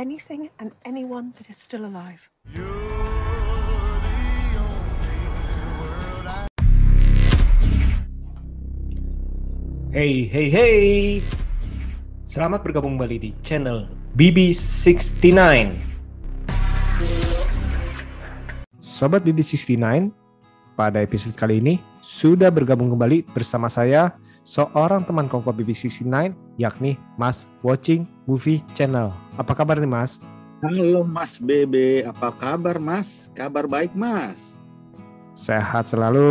anything and anyone that is still alive. Hey, hey, hey. Selamat bergabung kembali di channel BB69. Sobat BB69, pada episode kali ini sudah bergabung kembali bersama saya seorang teman kongko BB69 yakni Mas Watching Movie Channel. Apa kabar nih Mas? Halo Mas Bebe, apa kabar Mas? Kabar baik Mas. Sehat selalu.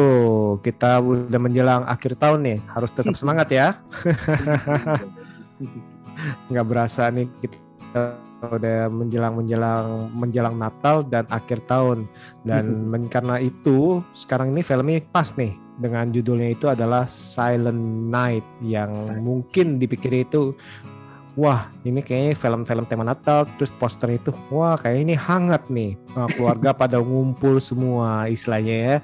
Kita udah menjelang akhir tahun nih, harus tetap semangat ya. Nggak berasa nih kita udah menjelang menjelang menjelang Natal dan akhir tahun dan men- karena itu sekarang ini filmnya pas nih dengan judulnya itu adalah Silent Night yang Silent. mungkin dipikir itu wah ini kayaknya film-film tema Natal terus poster itu. Wah kayak ini hangat nih. Nah, keluarga pada ngumpul semua istilahnya ya.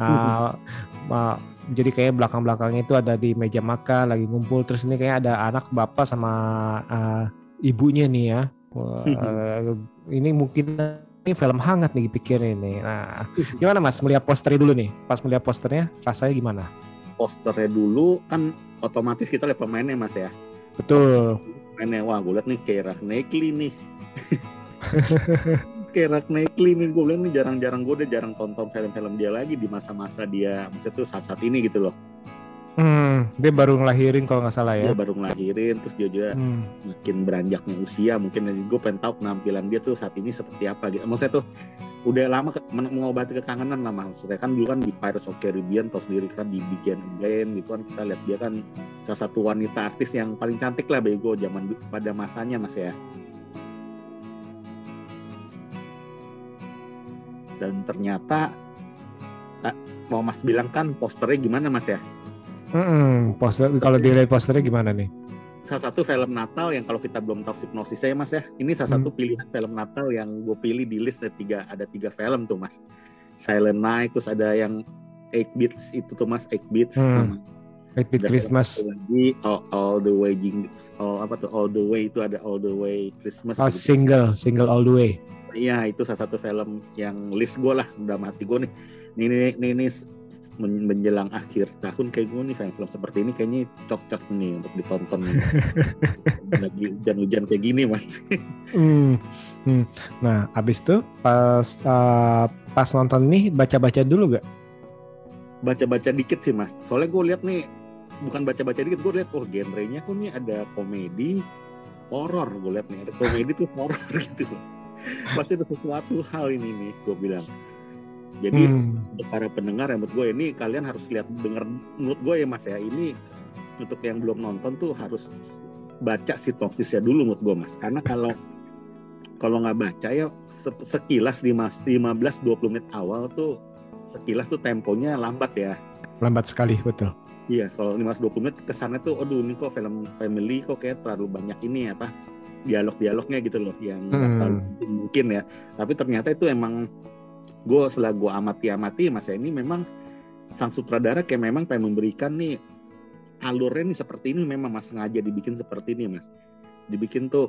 Nah, ma- jadi kayak belakang-belakangnya itu ada di meja makan lagi ngumpul. Terus ini kayak ada anak bapak sama uh, ibunya nih ya. Wah, eh, ini mungkin ini film hangat nih pikirnya ini. Nah gimana mas? Melihat posternya dulu nih. Pas melihat posternya rasanya gimana? Posternya dulu kan otomatis kita lihat pemainnya Mas ya. Betul Pemainnya wah gue liat nih Keira Knightley nih. Keira Knightley nih gue bilang nih jarang-jarang gue udah jarang tonton film-film dia lagi di masa-masa dia maksudnya tuh saat-saat ini gitu loh. hmm, dia baru ngelahirin kalau nggak salah Dia ya baru ngelahirin terus dia juga Hmm, makin beranjaknya usia mungkin gue pengen tahu penampilan dia tuh saat ini seperti apa gitu maksudnya tuh udah lama ke, men- mengobati kekangenan lah maksudnya. Kan dulu kan di Pirates of Caribbean terus sendiri kan di Begin Again gitu kan kita lihat dia kan salah satu wanita artis yang paling cantik lah bego zaman pada masanya mas ya. Dan ternyata mau mas bilang kan posternya gimana mas ya? Mm-mm, poster kalau dilihat posternya gimana nih salah satu film Natal yang kalau kita belum tahu hipnosisnya mas ya ini salah satu pilihan film Natal yang gue pilih di list ada tiga ada tiga film tuh mas Silent Night terus ada yang Eight Beats itu tuh mas Eight Beats Hmm. sama Eight ada Christmas lagi all, all the way Jing, all apa tuh all the way itu ada all the way Christmas oh, gitu. single single all the way Iya itu salah satu film yang list gue lah udah mati gue nih. Ini ini ini, menjelang akhir tahun kayak gue nih film-film seperti ini kayaknya cocok nih untuk ditonton. Lagi hujan-hujan kayak gini mas. Hmm, hmm. Nah, abis itu pas uh, pas nonton nih baca-baca dulu gak? Baca-baca dikit sih mas. Soalnya gue lihat nih bukan baca-baca dikit gue lihat oh genrenya kok nih ada komedi horor gue lihat nih ada komedi tuh horor gitu. Pasti ada sesuatu hal ini nih gue bilang. Jadi Hmm, untuk para pendengar ya menurut gue ini kalian harus lihat denger menurut gue ya mas ya. Ini untuk yang belum nonton tuh harus baca sinopsisnya dulu menurut gue mas. Karena kalau kalau nggak baca ya se- sekilas di mas 15-20 menit awal tuh sekilas tuh temponya lambat ya. Lambat sekali betul. iya kalau 15-20 menit kesannya tuh aduh ini kok film family kok kayak terlalu banyak ini apa dialog-dialognya gitu loh yang Hmm. mungkin ya. Tapi ternyata itu emang gue setelah gue amati-amati mas ini memang sang sutradara kayak memang pengen memberikan nih alurnya nih seperti ini memang mas sengaja dibikin seperti ini mas dibikin tuh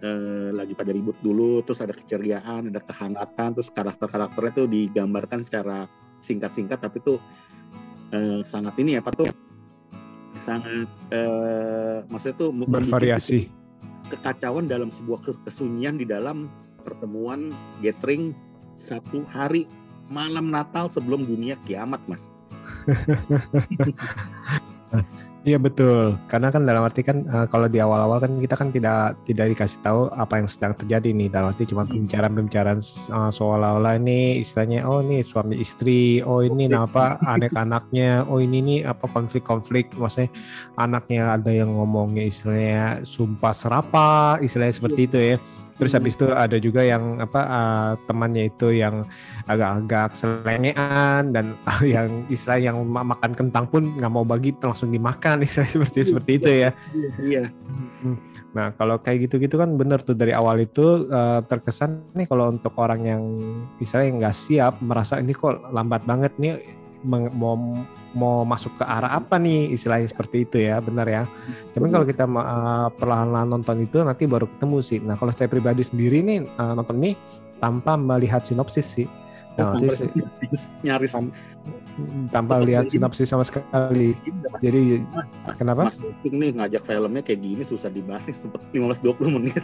eh, lagi pada ribut dulu terus ada keceriaan ada kehangatan terus karakter-karakternya tuh digambarkan secara singkat-singkat tapi tuh eh, sangat ini apa tuh sangat eh, maksudnya tuh Bervariasi. kekacauan dalam sebuah ke- kesunyian di dalam pertemuan gathering satu hari malam Natal sebelum dunia kiamat mas Iya betul. Karena kan dalam arti kan uh, kalau di awal-awal kan kita kan tidak tidak dikasih tahu apa yang sedang terjadi nih. Dalam arti cuma Hmm. pembicaraan-pembicaraan uh, seolah-olah ini istilahnya oh ini suami istri, oh ini apa anak-anaknya, oh ini nih apa konflik-konflik maksudnya anaknya ada yang ngomongnya istilahnya sumpah serapa, istilahnya seperti itu ya. Terus habis itu ada juga yang apa uh, temannya itu yang agak-agak selengean dan yang istilah yang ma- makan kentang pun nggak mau bagi langsung dimakan istilah seperti seperti itu ya. iya Nah kalau kayak gitu-gitu kan bener tuh dari awal itu eh, terkesan nih kalau untuk orang yang istilahnya nggak siap merasa ini kok lambat banget nih mau mau masuk ke arah apa nih istilahnya seperti itu ya benar ya. Cuman Betul. kalau kita uh, perlahan-lahan nonton itu nanti baru ketemu sih. Nah kalau saya pribadi sendiri nih uh, nonton ini tanpa melihat sinopsis sih. Nah, Oh, tanpa sih- nyaris Tam- tanpa lihat sinopsis sama sekali. Jadi kenapa? Mas nih ngajak filmnya kayak gini susah dibahas nih sempet 15-20 menit.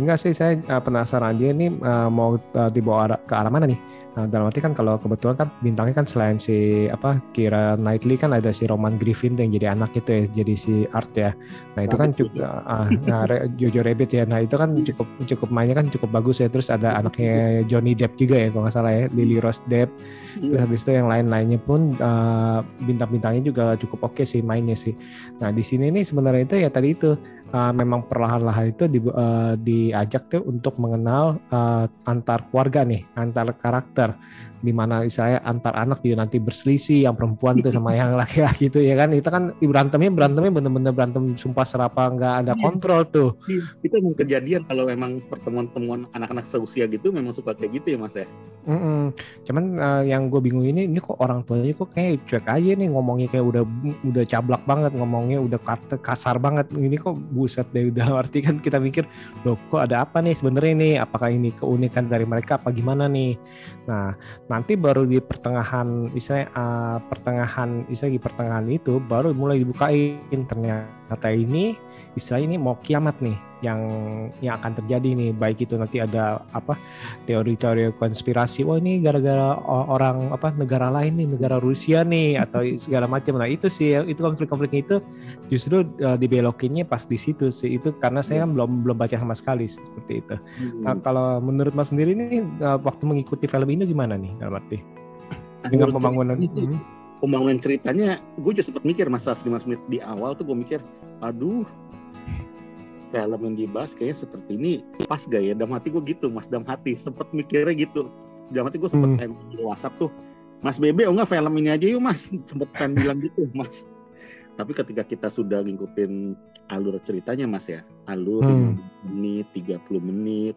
Enggak sih, saya uh, penasaran dia ini uh, mau uh, dibawa ke arah mana nih? Nah, dalam arti kan kalau kebetulan kan bintangnya kan selain si apa Kira Knightley kan ada si Roman Griffin yang jadi anak itu ya, jadi si Art ya. Nah itu kan cukup uh, nah, Jojo Rabbit ya. Nah itu kan cukup cukup mainnya kan cukup bagus ya. Terus ada anaknya Johnny Depp juga ya kalau nggak salah ya, Lily Rose Depp. Terus habis itu yang lain-lainnya pun uh, bintang-bintangnya juga cukup oke sih mainnya sih. Nah di sini nih sebenarnya itu ya tadi itu uh, memang perlahan-lahan itu di, uh, diajak tuh untuk mengenal uh, antar keluarga nih, antar karakter militar. Di mana saya antar anak juga nanti berselisih yang perempuan tuh sama yang laki-laki itu ya kan itu kan berantemnya berantemnya bener-bener berantem sumpah serapa nggak ada Iya. kontrol tuh Iya, itu emang kejadian kalau memang pertemuan-temuan anak-anak seusia gitu memang suka kayak gitu ya mas ya. Mm-mm. Cuman uh, yang gue bingung ini, ini kok orang tuanya kok kayak cuek aja nih ngomongnya kayak udah udah cablak banget ngomongnya udah kata kasar banget. Ini kok buset deh udah arti kan kita mikir, loh kok ada apa nih sebenarnya nih? Apakah ini keunikan dari mereka apa gimana nih? Nah nanti baru di pertengahan, misalnya uh, pertengahan, misalnya di pertengahan itu baru mulai dibukain. Ternyata ini istilahnya ini mau kiamat nih yang yang akan terjadi nih. Baik itu nanti ada apa teori-teori konspirasi wah ini gara-gara orang apa negara lain nih negara Rusia nih atau segala macam. Nah itu sih itu konflik-konfliknya itu justru uh, dibelokinnya pas di situ sih. Itu karena saya kan belum belum baca sama sekali seperti itu. Nah, kalau menurut mas sendiri nih uh, waktu mengikuti film ini gimana nih dalam arti? Dengan pembangunan sih, Hmm. pembangunan ceritanya gue juga sempat mikir mas 15 menit di awal tuh gue mikir aduh film yang dibahas kayaknya seperti ini pas gak ya dalam hati gue gitu mas dalam hati sempet mikirnya gitu dalam hati gue sempet Hmm. di WhatsApp tuh Mas Bebe oh nggak film ini aja yuk mas sempet pengen bilang gitu mas tapi ketika kita sudah ngikutin alur ceritanya mas ya alur Hmm. 15 menit 30 menit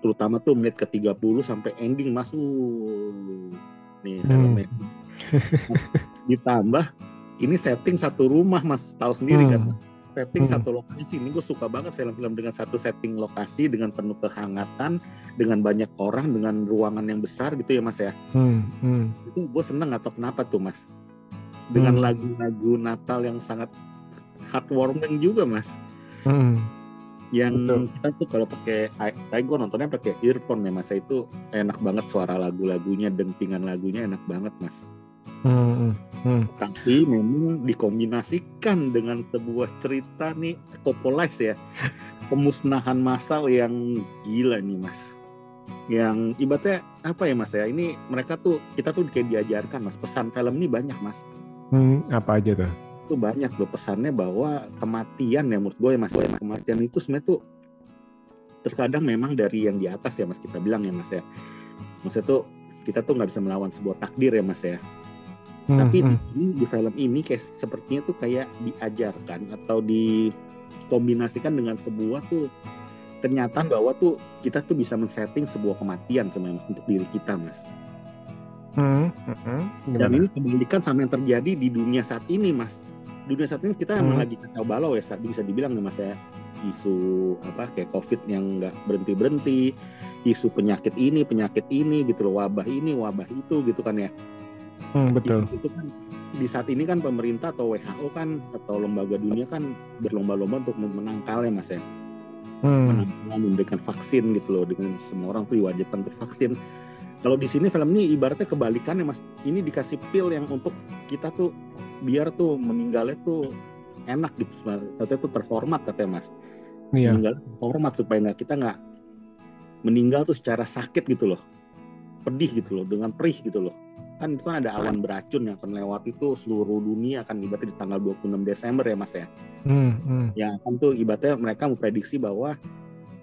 terutama tuh menit ke 30 sampai ending mas uh, nih Hmm. filmnya ditambah ini setting satu rumah mas tahu sendiri kan Hmm. mas setting Hmm. satu lokasi ini gue suka banget film-film dengan satu setting lokasi dengan penuh kehangatan dengan banyak orang dengan ruangan yang besar gitu ya mas ya Hmm, hmm. itu gue seneng atau kenapa tuh mas dengan Hmm. lagu-lagu Natal yang sangat heartwarming juga mas Hmm. yang Betul. kita tuh kalau pakai kayak gue nontonnya pakai earphone ya mas itu enak banget suara lagu-lagunya dentingan lagunya enak banget mas Hmm, hmm. tapi memang dikombinasikan dengan sebuah cerita nih Coppolais ya. Pemusnahan massal yang gila nih mas. Yang ibaratnya apa ya mas ya? Ini mereka tuh kita tuh kayak diajarkan mas. Pesan film ini banyak mas. Hmm, apa aja tuh? Itu banyak loh pesannya bahwa kematian ya menurut gue ya mas. Ya, kematian itu sebenarnya tuh terkadang memang dari yang di atas ya mas kita bilang ya mas ya. Maksudnya tuh kita tuh nggak bisa melawan sebuah takdir ya mas ya Hmm, tapi hmm. di sini di film ini kayak sepertinya tuh kayak diajarkan atau dikombinasikan dengan sebuah tuh kenyataan bahwa tuh kita tuh bisa men-setting sebuah kematian sebenarnya Mas, untuk diri kita mas Hmm, hmm, hmm. dan ini kebalikan sama yang terjadi di dunia saat ini mas dunia saat ini kita emang Hmm. lagi kacau balau ya saat bisa dibilang nih mas ya isu apa kayak covid yang nggak berhenti berhenti isu penyakit ini penyakit ini gitu loh wabah ini wabah itu gitu kan ya Hmm, di betul. saat itu kan di saat ini kan pemerintah atau WHO kan atau lembaga dunia kan berlomba-lomba untuk menangkalnya mas ya. Hmm, menangkal memberikan vaksin gitu loh dengan semua orang tuh diwajibkan untuk vaksin. Kalau di sini film ini ibaratnya kebalikannya mas. Ini dikasih pil yang untuk kita tuh biar tuh meninggalnya tuh enak gitu katanya tuh terhormat katanya mas. Iya. meninggal terhormat supaya nggak kita nggak meninggal tuh secara sakit gitu loh. Pedih gitu loh dengan perih gitu loh kan itu kan ada awan beracun yang akan lewat itu seluruh dunia akan ibaratnya di tanggal 26 Desember ya mas ya. Hmm, hmm. yang kan tuh ibaratnya mereka memprediksi bahwa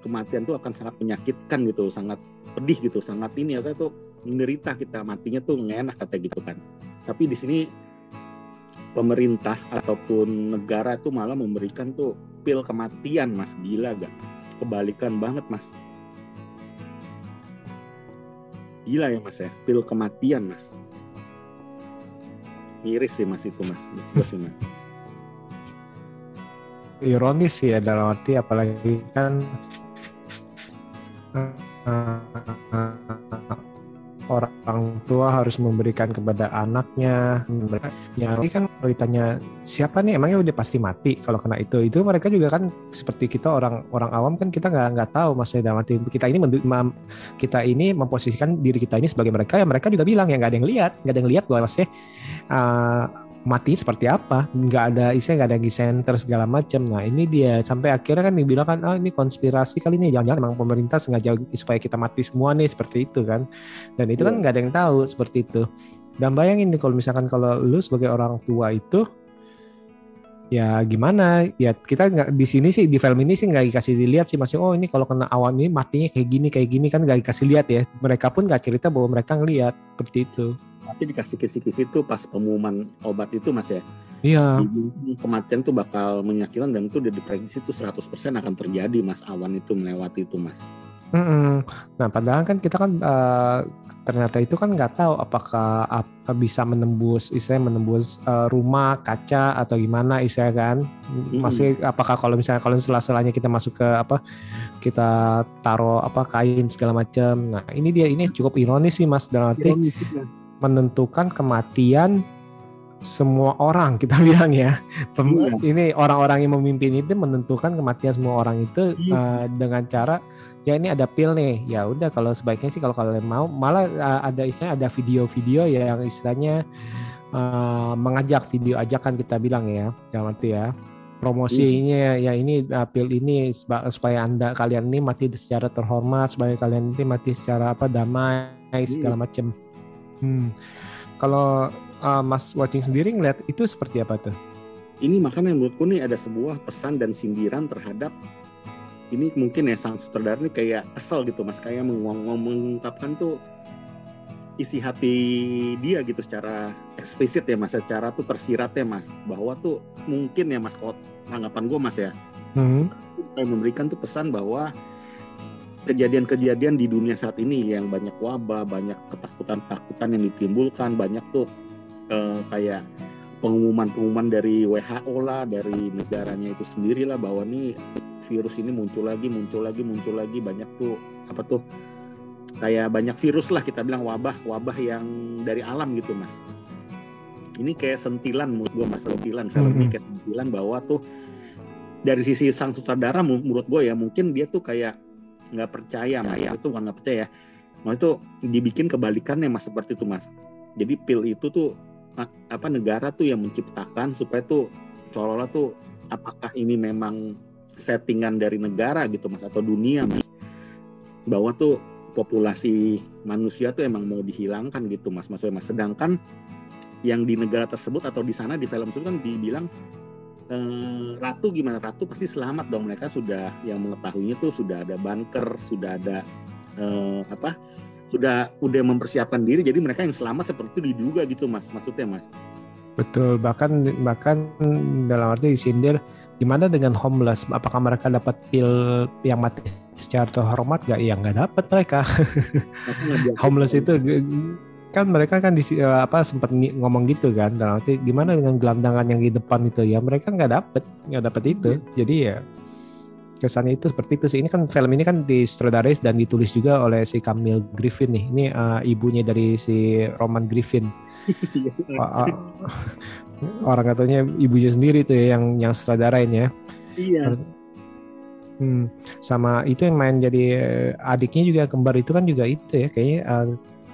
kematian tuh akan sangat menyakitkan gitu sangat pedih gitu sangat ini atau tuh menderita kita matinya tuh nggak enak kata gitu kan. Tapi di sini pemerintah ataupun negara tuh malah memberikan tuh pil kematian mas. Gila gak? Kebalikan banget mas. Gila ya mas ya. Pil kematian mas miris sih mas itu mas. Sih mas. Ironis sih ya dalam arti apalagi kan uh, orang tua harus memberikan kepada anaknya. Ya ini kan kalau ditanya siapa nih? Emangnya udah pasti mati kalau kena itu? Itu mereka juga kan seperti kita orang orang awam kan kita nggak nggak tahu maksudnya dalam arti kita ini kita ini memposisikan diri kita ini sebagai mereka. Ya mereka juga bilang ya nggak ada yang lihat nggak ada yang lihat bahwa maksudnya uh, mati seperti apa. Nggak ada isinya nggak ada center segala macam. Nah ini dia. Sampai akhirnya kan dibilang kan ah ini konspirasi kali ini. Jangan-jangan memang pemerintah sengaja supaya kita mati semua nih seperti itu kan. Dan itu kan iya. nggak ada yang tahu seperti itu. Dan bayangin nih kalau misalkan kalau lu sebagai orang tua itu ya gimana? Ya kita nggak di sini sih di film ini sih nggak dikasih dilihat sih. Masih oh ini kalau kena awan ini matinya kayak gini kayak gini kan nggak dikasih lihat ya. Mereka pun nggak cerita bahwa mereka ngelihat seperti itu tapi dikasih kisi-kisi itu pas pengumuman obat itu mas ya. Iya. Kematian tuh bakal menyakitkan dan itu udah diprediksi itu 100% akan terjadi mas awan itu melewati itu mas. Mm -hmm. nah padahal kan kita kan uh, ternyata itu kan nggak tahu apakah apa bisa menembus istilahnya menembus uh, rumah kaca atau gimana istilahnya kan. Masih apakah kalau misalnya kalau setelah-selahnya kita masuk ke apa kita taruh apa kain segala macam nah ini dia ini cukup ironis sih mas dalam arti ironis, ya menentukan kematian semua orang kita bilang ya. Iya. Ini orang-orang yang memimpin itu menentukan kematian semua orang itu iya. uh, dengan cara ya ini ada pil nih. Ya udah kalau sebaiknya sih kalau kalian mau malah uh, ada istilahnya ada video-video yang istilahnya uh, mengajak video ajakan kita bilang ya. Jangan arti ya promosinya ya ini uh, pil ini supaya anda kalian ini mati secara terhormat supaya kalian ini mati secara apa damai segala macam Hmm. Kalau uh, Mas watching sendiri ngeliat itu seperti apa tuh? Ini makanya menurutku nih ada sebuah pesan dan sindiran terhadap ini mungkin ya sang sutradara ini kayak kesel gitu mas kayak mengungkapkan tuh isi hati dia gitu secara eksplisit ya mas secara tuh tersirat ya mas bahwa tuh mungkin ya mas kalau tanggapan gue mas ya hmm. memberikan tuh pesan bahwa kejadian-kejadian di dunia saat ini yang banyak wabah, banyak ketakutan-takutan yang ditimbulkan, banyak tuh eh, kayak pengumuman-pengumuman dari WHO lah, dari negaranya itu sendiri lah bahwa nih virus ini muncul lagi, muncul lagi, muncul lagi, banyak tuh apa tuh kayak banyak virus lah kita bilang wabah, wabah yang dari alam gitu mas. Ini kayak sentilan menurut gue mas sentilan film ini kayak sentilan bahwa tuh dari sisi sang sutradara menurut gue ya mungkin dia tuh kayak nggak percaya mas. Ya. itu nggak percaya mas itu dibikin kebalikannya mas seperti itu mas. Jadi pil itu tuh apa negara tuh yang menciptakan supaya tuh seolah tuh apakah ini memang settingan dari negara gitu mas atau dunia mas. Bahwa tuh populasi manusia tuh emang mau dihilangkan gitu mas. Maksudnya mas. Sedangkan yang di negara tersebut atau di sana di film itu kan dibilang eh, ratu gimana? Ratu pasti selamat dong. Mereka sudah yang mengetahuinya tuh sudah ada bunker sudah ada eh, apa? Sudah udah mempersiapkan diri. Jadi mereka yang selamat seperti itu diduga gitu mas. Maksudnya mas? Betul. Bahkan bahkan dalam arti disindir gimana dengan homeless? Apakah mereka dapat pil yang mati secara terhormat? Gak ya nggak dapat mereka. Homeless itu kan mereka kan di eh, apa sempat ngomong gitu kan. Dalam arti gimana dengan gelandangan yang di depan itu? Ya mereka nggak dapet nggak dapet itu. Hmm. jadi ya kesannya itu seperti itu sih. Ini kan film ini kan disutradaris dan ditulis juga oleh si Camille Griffin nih. Ini uh, ibunya dari si Roman Griffin. Uh, orang katanya ibunya sendiri tuh ya yang yang sutradarain ya. Iya. Hmm, sama itu yang main jadi eh, adiknya juga kembar itu kan juga itu ya. Kayaknya uh,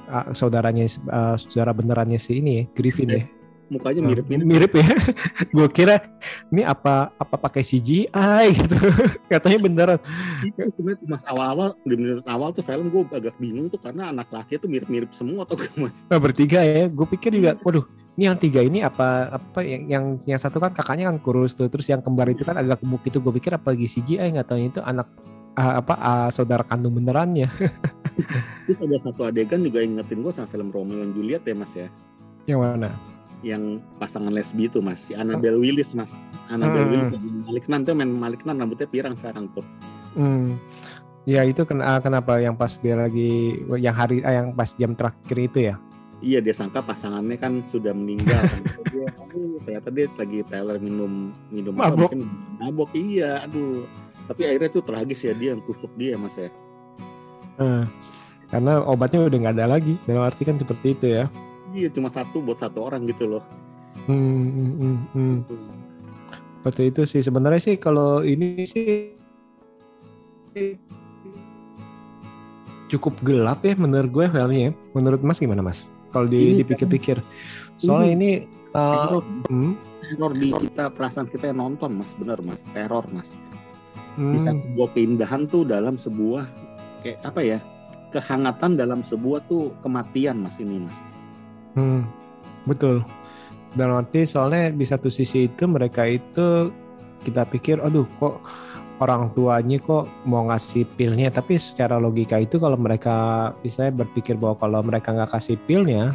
uh, saudaranya uh, saudara benerannya si ini ya, Griffin ya. Mukanya mirip-mirip. Uh, mirip ya. gue kira ini apa apa pakai CGI gitu. Katanya beneran. Itu sebenarnya mas awal-awal di menit awal tuh film gue agak bingung tuh karena anak laki itu mirip-mirip semua tuh mas. Nah, bertiga ya. Gue pikir juga, waduh ini yang tiga ini apa apa yang yang yang satu kan kakaknya kan kurus tuh terus yang kembar itu kan agak gemuk itu gue pikir apa lagi CGI nggak tahu itu anak uh, apa uh, saudara kandung benerannya Terus ada satu adegan juga yang ngetin gue sama film Romeo dan Juliet ya mas ya. Yang mana? Yang pasangan lesbi itu mas, si Annabelle oh. Willis mas. Annabelle hmm. Willis yang Maliknan tuh main Maliknan rambutnya pirang sekarang tuh. Hmm. Ya itu ken kenapa yang pas dia lagi yang hari eh, yang pas jam terakhir itu ya? Iya dia sangka pasangannya kan sudah meninggal. kan. dia, aduh, ternyata dia lagi Taylor minum minum apa, Mabok. mungkin mabok. Iya, aduh. Tapi akhirnya tuh tragis ya dia yang tusuk dia mas ya. Eh, karena obatnya udah nggak ada lagi. Dalam arti kan seperti itu ya. Iya cuma satu buat satu orang gitu loh. Hmm, hmm, hmm, hmm. Seperti itu sih sebenarnya sih kalau ini sih cukup gelap ya menurut gue filmnya. Menurut Mas gimana Mas? Kalau di, Ini dipikir-pikir, soalnya ini uh, teror, hmm, teror di kita perasaan kita yang nonton mas, bener mas. Teror mas. Hmm, Bisa sebuah keindahan tuh dalam sebuah kayak apa ya? Kehangatan dalam sebuah tuh kematian mas ini mas. hmm, betul. Dalam arti soalnya di satu sisi itu mereka itu kita pikir, aduh kok orang tuanya kok mau ngasih pilnya, tapi secara logika itu kalau mereka bisa berpikir bahwa kalau mereka nggak kasih pilnya,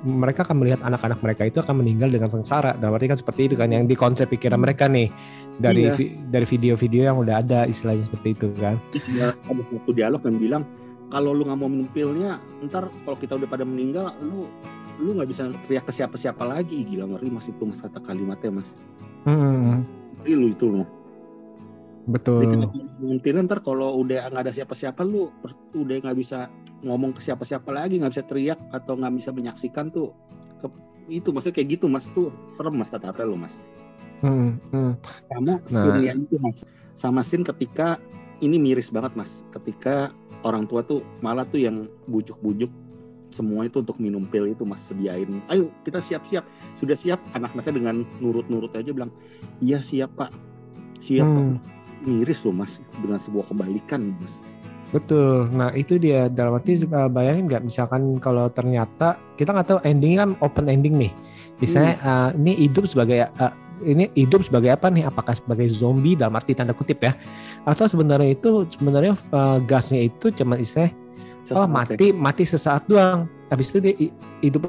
mereka akan melihat anak-anak mereka itu akan meninggal dengan sengsara. Dalam arti kan seperti itu kan yang di konsep pikiran mereka nih dari Iya. vi- dari video-video yang udah ada istilahnya seperti itu kan. Terus ada satu dialog yang bilang kalau lu nggak mau minum pilnya, ntar kalau kita udah pada meninggal, lu lu nggak bisa teriak ke siapa-siapa lagi. Gila ngeri mas itu mas kata kalimatnya mas. Hmm, Ngeri lu itu loh. Betul. Pilnya ntar kalau udah nggak ada siapa-siapa, lu udah nggak bisa ngomong ke siapa-siapa lagi, nggak bisa teriak atau nggak bisa menyaksikan tuh. Ke- itu maksudnya kayak gitu mas tuh serem mas kata lu mas. Hmm, hmm. sama Nah. itu mas sama scene ketika ini miris banget mas ketika orang tua tuh malah tuh yang bujuk-bujuk semua itu untuk minum pil itu mas sediain ayo kita siap-siap sudah siap anak-anaknya dengan nurut-nurut aja bilang iya siap pak siap Hmm. pak miris loh mas dengan sebuah kebalikan mas Betul. Nah itu dia dalam arti uh, bayangin nggak misalkan kalau ternyata kita nggak tahu ending kan open ending nih. Misalnya uh, ini hidup sebagai uh, ini hidup sebagai apa nih? Apakah sebagai zombie dalam arti tanda kutip ya? Atau sebenarnya itu sebenarnya uh, gasnya itu cuma istilahnya oh ya. mati mati sesaat doang. Habis itu dia hi- hidup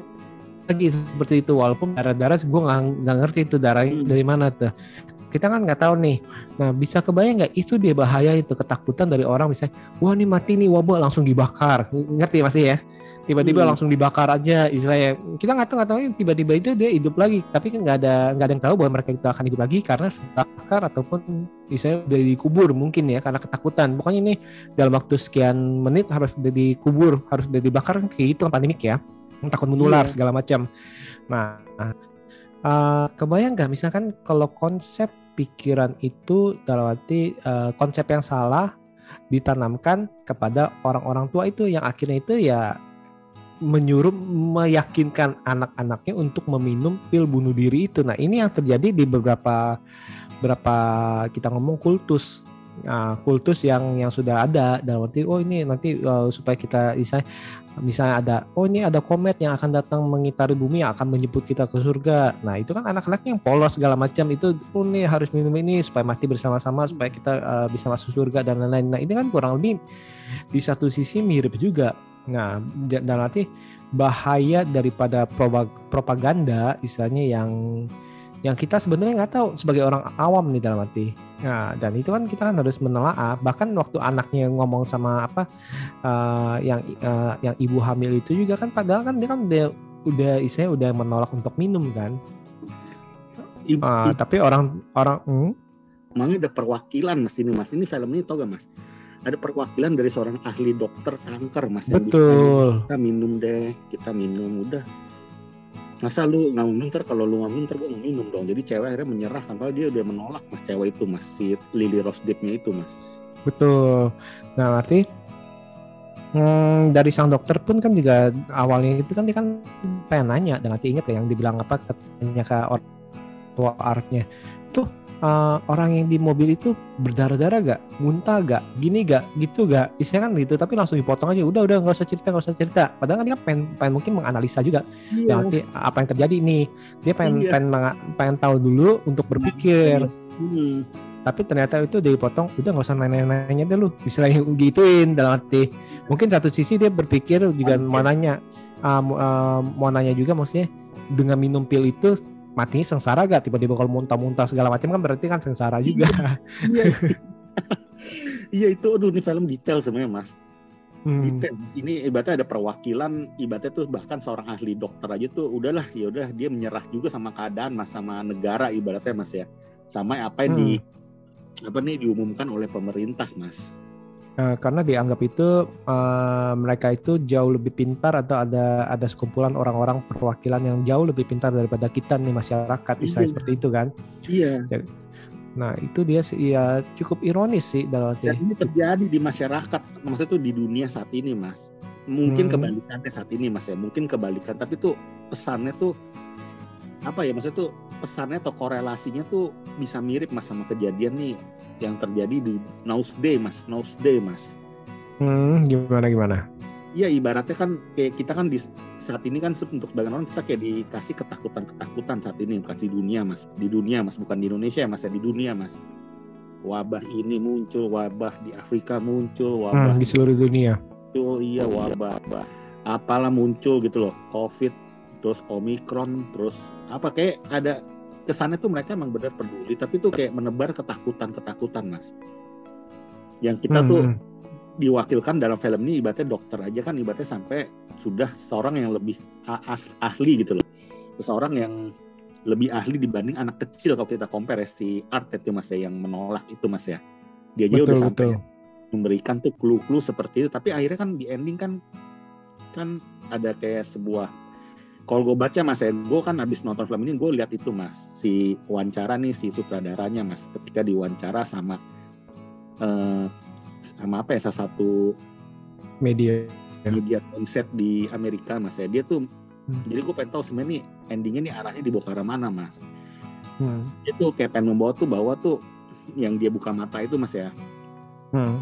lagi seperti itu walaupun darah-darah gue nggak nggak ngerti itu darah Hmm. dari mana tuh. Kita kan nggak tahu nih. Nah bisa kebayang nggak itu dia bahaya itu ketakutan dari orang misalnya wah ini mati nih wabah langsung dibakar. Ngerti masih ya? Tiba-tiba Hmm. langsung dibakar aja istilahnya. Kita nggak tahu nggak tahu tiba-tiba itu dia hidup lagi. Tapi kan nggak ada nggak ada yang tahu bahwa mereka itu akan hidup lagi karena bakar ataupun misalnya udah dikubur mungkin ya karena ketakutan. Pokoknya ini dalam waktu sekian menit harus udah dikubur harus udah dibakar kayak itu kan pandemik ya. Takut menular Iya. segala macam. Nah eh, kebayang nggak? Misalkan kalau konsep pikiran itu dalam arti eh, konsep yang salah ditanamkan kepada orang-orang tua itu yang akhirnya itu ya menyuruh meyakinkan anak-anaknya untuk meminum pil bunuh diri itu. Nah, ini yang terjadi di beberapa berapa kita ngomong kultus. Nah, kultus yang yang sudah ada dalam arti oh ini nanti eh, supaya kita bisa misalnya ada oh ini ada komet yang akan datang mengitari bumi yang akan menjemput kita ke surga. Nah, itu kan anak-anaknya yang polos segala macam itu oh nih harus minum ini supaya mati bersama-sama supaya kita eh, bisa masuk surga dan lain-lain. Nah, ini kan kurang lebih di satu sisi mirip juga. Nah, dalam arti bahaya daripada propaganda istilahnya yang yang kita sebenarnya nggak tahu sebagai orang awam nih dalam arti. Nah, dan itu kan kita kan harus menelaah. Bahkan waktu anaknya ngomong sama apa eh, yang eh, yang ibu hamil itu juga kan padahal kan dia kan udah udah istilahnya udah menolak untuk minum kan. Ibu, Ah, tapi orang orang hmm, Emangnya ada perwakilan mas ini mas ini film ini tau gak mas ada perwakilan dari seorang ahli dokter kanker mas betul. kita minum deh kita minum udah masa lu nggak minum ntar kalau lu nggak minum ntar gue nggak minum dong. Jadi cewek akhirnya menyerah sampai dia udah menolak mas cewek itu mas. Si Lily Rose Depp-nya itu mas. Betul. Nah, arti hmm, dari sang dokter pun kan juga awalnya itu kan dia kan pengen nanya dan nanti inget ya yang dibilang apa katanya ke orang tua artnya. Tuh eh, orang yang di mobil itu berdarah-darah gak, muntah gak, gini gak, gitu gak, isinya kan gitu tapi langsung dipotong aja. Udah udah nggak usah cerita nggak usah cerita. Padahal kan dia pengen, pengen mungkin menganalisa juga. Iya. Yang nanti apa yang terjadi nih? Dia pengen Iya. pengen, pengen tahu dulu untuk berpikir. Hmm. tapi ternyata itu dipotong udah nggak usah nanya-nanya deh lu. Istilahnya gituin dalam arti. Mungkin satu sisi dia berpikir juga Oke. mau nanya mau- ah, mau nanya juga maksudnya dengan minum pil itu matinya sengsara gak tiba-tiba kalau muntah-muntah segala macam kan berarti kan sengsara juga. Iya iya itu aduh ini film detail sebenarnya mas. Hmm. detail. Ini ibaratnya ada perwakilan ibaratnya tuh bahkan seorang ahli dokter aja tuh udahlah ya udah dia menyerah juga sama keadaan mas sama negara ibaratnya mas ya. Sama apa yang di apa nih diumumkan oleh pemerintah mas Eh, karena dianggap itu eh, mereka itu jauh lebih pintar atau ada ada sekumpulan orang-orang perwakilan yang jauh lebih pintar daripada kita nih masyarakat Israel Iya. seperti itu kan. iya Nah itu dia sih ya cukup ironis sih dalam arti. dan ini terjadi di masyarakat maksudnya tuh di dunia saat ini mas mungkin Hmm. kebalikannya saat ini mas ya mungkin kebalikan tapi tuh pesannya tuh apa ya maksudnya tuh pesannya atau korelasinya tuh bisa mirip mas sama kejadian nih yang terjadi di Nowsday mas Nowsday mas Hmm, gimana gimana? Iya ibaratnya kan kayak kita kan di saat ini kan untuk sebagian orang kita kayak dikasih ketakutan-ketakutan saat ini bukan di dunia mas di dunia mas bukan di Indonesia ya mas ya di dunia mas wabah ini muncul wabah di Afrika muncul wabah Hmm, di seluruh dunia. muncul iya wabah wabah. apalah muncul gitu loh covid terus omikron terus apa kayak ada kesannya tuh mereka emang benar peduli tapi tuh kayak menebar ketakutan-ketakutan mas. Yang kita Hmm, tuh diwakilkan dalam film ini ibaratnya dokter aja kan ibaratnya sampai sudah seorang yang lebih as- ahli gitu loh. Seseorang yang lebih ahli dibanding anak kecil kalau kita compare ya, si Art itu mas ya yang menolak itu mas ya. Dia aja udah betul sampai betul. memberikan tuh clue-clue seperti itu tapi akhirnya kan di ending kan kan ada kayak sebuah kalau gue baca mas ya gue kan habis nonton film ini gue lihat itu mas si wawancara nih si sutradaranya mas ketika diwawancara sama eh, sama apa ya salah satu Media. Media konsep di Amerika mas ya. Dia tuh Hmm. jadi gue pengen tahu sebenarnya nih endingnya nih arahnya dibawa ke arah mana mas? Hmm, dia tuh kayak pengen membawa tuh bahwa tuh yang dia buka mata itu mas ya. Hmm,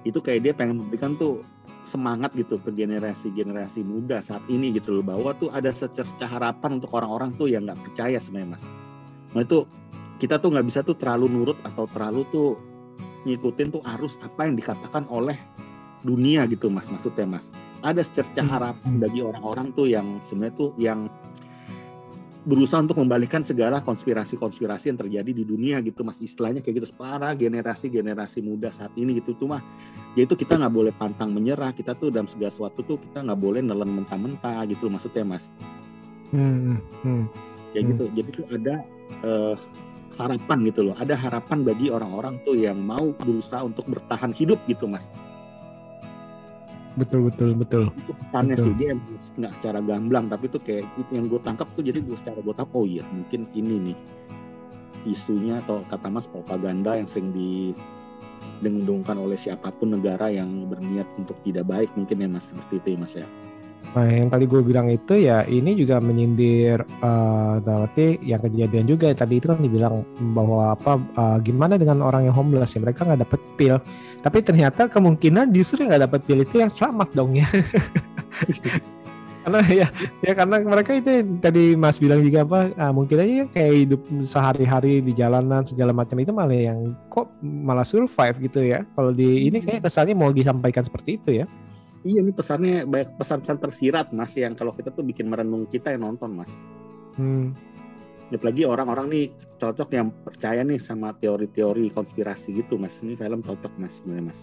itu kayak dia pengen memberikan tuh semangat gitu ke generasi-generasi muda saat ini gitu loh bahwa tuh ada secerca harapan untuk orang-orang tuh yang nggak percaya sebenarnya mas. Nah itu kita tuh nggak bisa tuh terlalu nurut atau terlalu tuh ngikutin tuh arus apa yang dikatakan oleh dunia gitu mas maksudnya mas. Ada secerca Hmm. harapan bagi orang-orang tuh yang sebenarnya tuh yang berusaha untuk membalikan segala konspirasi-konspirasi yang terjadi di dunia gitu mas. Istilahnya kayak gitu para generasi-generasi muda saat ini gitu. Tuh mah yaitu kita nggak boleh pantang menyerah. Kita tuh dalam segala sesuatu tuh kita nggak boleh nelen mentah-mentah gitu maksudnya mas. Hmm, hmm. ya Hmm. gitu. Jadi tuh ada eh, harapan gitu loh. Ada harapan bagi orang-orang tuh yang mau berusaha untuk bertahan hidup gitu mas Betul betul betul. itu pesannya Betul. sih dia nggak secara gamblang tapi tuh kayak itu yang gue tangkap tuh jadi gue secara gue tangkap oh iya mungkin ini nih isunya atau kata mas propaganda yang sering didengdungkan oleh siapa pun negara yang berniat untuk tidak baik mungkin ya mas seperti itu ya mas ya Nah, yang tadi gue bilang itu ya ini juga menyindir eh dalam arti yang kejadian juga tadi itu kan dibilang bahwa apa eh, gimana dengan orang yang homeless ya mereka nggak dapet pil. Tapi ternyata kemungkinan justru nggak dapet pil itu yang selamat dong ya. Karena ya ya karena mereka itu tadi Mas bilang juga apa ah, mungkin aja yang kayak hidup sehari-hari di jalanan segala macam itu malah yang kok malah survive gitu ya. Kalau di ini kayak kesannya mau disampaikan seperti itu ya iya ini pesannya banyak pesan-pesan tersirat mas yang kalau kita tuh bikin merenung kita yang nonton mas. Hmm. apalagi orang-orang nih cocok yang percaya nih sama teori-teori konspirasi gitu mas. Ini film cocok mas sebenarnya mas.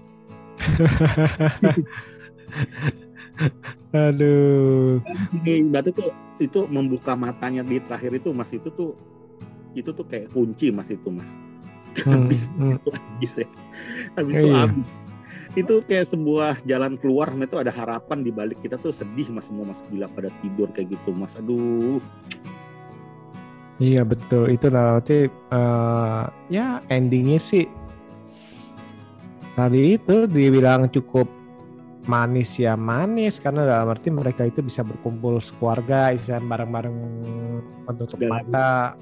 Aduh. Ini berarti tuh itu membuka matanya di terakhir itu mas itu tuh itu tuh kayak kunci mas itu mas. Hmm, habis hmm. itu habis ya. Habis itu Iya. habis itu kayak sebuah jalan keluar mas itu ada harapan di balik kita tuh sedih mas semua mas bila pada tidur kayak gitu mas. Aduh. Iya betul. Itu nanti eh, ya endingnya sih tadi itu dibilang cukup manis ya manis karena dalam arti mereka itu bisa berkumpul sekeluarga istilah bareng-bareng menutup mata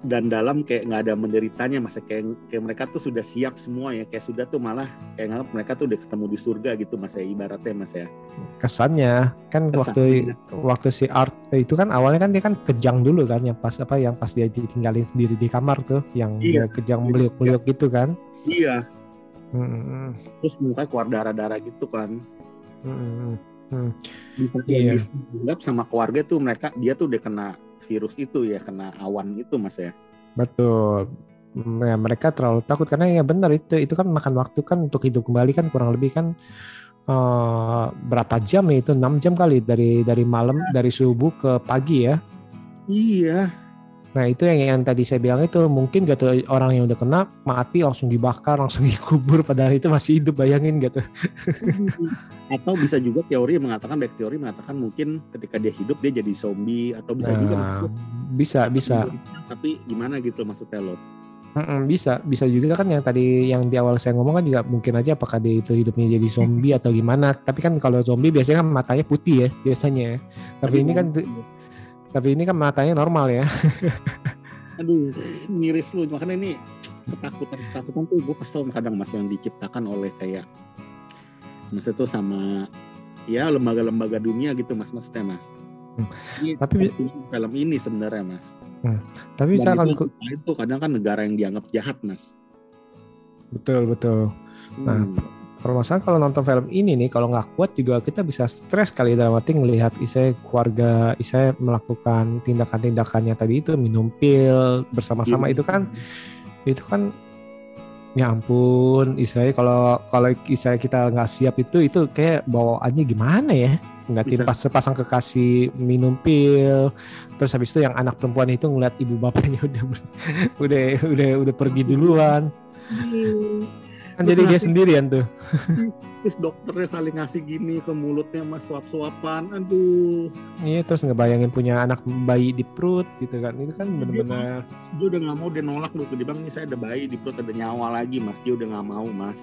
dan dalam kayak nggak ada menderitanya mas kayak kayak mereka tuh sudah siap semua ya kayak sudah tuh malah kayak nganggap mereka tuh udah ketemu di surga gitu mas ya ibaratnya mas ya kesannya kan Kesannya. waktu waktu si Art itu kan awalnya kan dia kan kejang dulu kan yang pas apa yang pas dia ditinggalin sendiri di kamar tuh yang Iya. dia kejang meliuk-meliuk gitu kan iya Hmm, terus mukanya keluar darah-darah gitu kan hmm, hmm. bisa Iya. dianggap sama keluarga tuh mereka dia tuh udah kena virus itu ya kena awan itu mas ya Betul. Ya, mereka terlalu takut karena ya benar itu itu kan makan waktu kan untuk hidup kembali kan kurang lebih kan eh, berapa jam nih itu 6 jam kali dari dari malam dari subuh ke pagi ya. Iya. Nah itu yang yang tadi saya bilang itu mungkin gitu orang yang udah kena mati langsung dibakar langsung dikubur padahal itu masih hidup bayangin gitu. atau bisa juga teori mengatakan baik teori mengatakan mungkin ketika dia hidup dia jadi zombie atau bisa juga Nah, maksudnya bisa bisa tapi gimana gitu maksudnya lo Mm-mm, bisa bisa juga kan yang tadi yang di awal saya ngomong kan juga mungkin aja apakah dia itu hidupnya jadi zombie atau gimana. Tapi kan kalau zombie biasanya kan matanya putih ya biasanya. ya. Tapi, ini kan tapi ini kan matanya normal ya. aduh miris lu makanya ini ketakutan ketakutan tuh gue kesel kadang mas yang diciptakan oleh kayak maksudnya tuh sama ya lembaga-lembaga dunia gitu mas maksudnya mas Hmm. ini Tapi- film ini sebenarnya mas Tapi Dan misalkan itu, itu kadang kan negara yang dianggap jahat mas betul betul. Nah, Hmm. Permasalahan kalau nonton film ini nih, kalau nggak kuat juga kita bisa stres kali dalam arti ngelihat isai keluarga isai melakukan tindakan-tindakannya tadi itu minum pil bersama-sama. Iya, itu kan itu kan ya ampun isai kalau kalau isai kita nggak siap itu itu kayak bawaannya gimana ya? Ngeliatin Bisa. pas sepasang kekasih minum pil terus habis itu yang anak perempuan itu ngeliat ibu bapaknya udah udah udah udah pergi duluan kan jadi dia sendirian tuh. Terus dokternya saling ngasih gini ke mulutnya mas suap-suapan. Aduh. Iya terus ngebayangin punya anak bayi di perut gitu kan. Itu kan Iya, bener-bener dia udah nggak mau dia nolak. Lu di bang nih saya ada bayi di perut ada nyawa lagi mas. Dia udah nggak mau mas.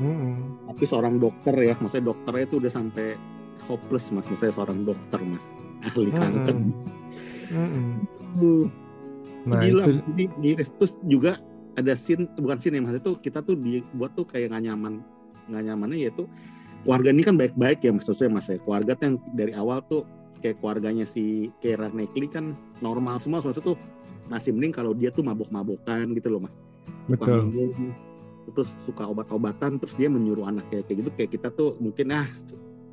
Mm-mm. tapi seorang dokter ya maksudnya dokternya itu udah sampai hopeless mas. Maksudnya seorang dokter mas. Ahli Hmm. kanker mas. Mm-mm. Aduh, Nah gila itu mas ini miris. Terus juga ada scene bukan scene ya mas itu kita tuh dibuat tuh kayak nggak nyaman nggak nyamannya yaitu keluarga ini kan baik-baik ya maksudnya mas ya. Keluarga tuh yang dari awal tuh kayak keluarganya si Keira Knightley kan normal semua maksudnya tuh masih mending kalau dia tuh mabok-mabokan gitu loh mas. Betul. minum, terus suka obat-obatan terus dia menyuruh anaknya kayak gitu kayak kita tuh mungkin ah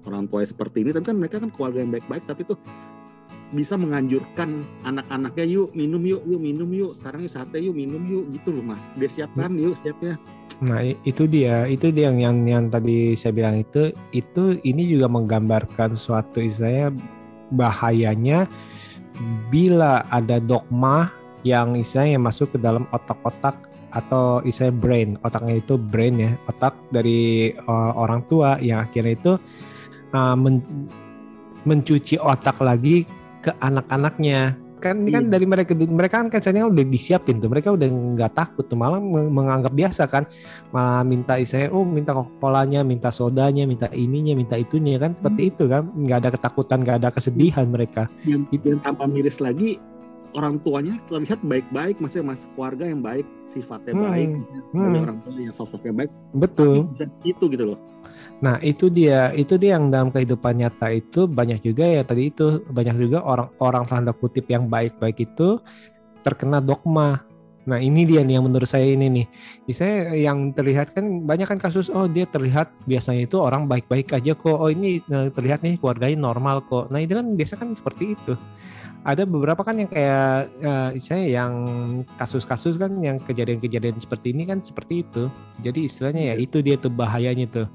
orang tua seperti ini. Tapi kan mereka kan keluarga yang baik-baik tapi tuh bisa menganjurkan anak-anaknya yuk minum yuk yuk minum yuk. Sekarang yuk sate yuk minum yuk. Gitu loh mas. Dia siapkan yuk siapnya Nah itu dia itu dia yang, yang yang tadi saya bilang itu itu ini juga menggambarkan suatu istilahnya bahayanya bila ada dogma yang istilahnya masuk ke dalam otak-otak atau istilahnya brain. Otaknya itu brain ya otak dari uh, orang tua yang akhirnya itu uh, men- mencuci otak lagi ke anak-anaknya. Kan ini kan Iya. dari mereka mereka kan kayaknya udah disiapin tuh. Mereka udah nggak takut tuh. Malah meng- menganggap biasa kan. Malah minta istilahnya oh minta coca minta sodanya minta ininya minta itunya. Kan seperti itu kan. Nggak ada ketakutan nggak ada kesedihan mereka. Yang, yang tambah miris lagi orang tuanya terlihat baik-baik. Maksudnya mas keluarga yang baik sifatnya Hmm. baik. Sebagai Hmm. orang tua yang sosoknya baik. Betul. itu gitu loh Nah itu dia, itu dia yang dalam kehidupan nyata itu banyak juga ya tadi itu banyak juga orang-orang tanda kutip yang baik-baik itu terkena dogma. Nah ini dia nih yang menurut saya ini nih, saya yang terlihat kan banyak kan kasus oh dia terlihat biasanya itu orang baik-baik aja kok, oh ini eh, terlihat nih keluarganya normal kok. Nah itu kan biasa kan seperti itu. Ada beberapa kan yang kayak eh, saya yang kasus-kasus kan yang kejadian-kejadian seperti ini kan seperti itu. Jadi istilahnya ya itu dia tuh bahayanya tuh.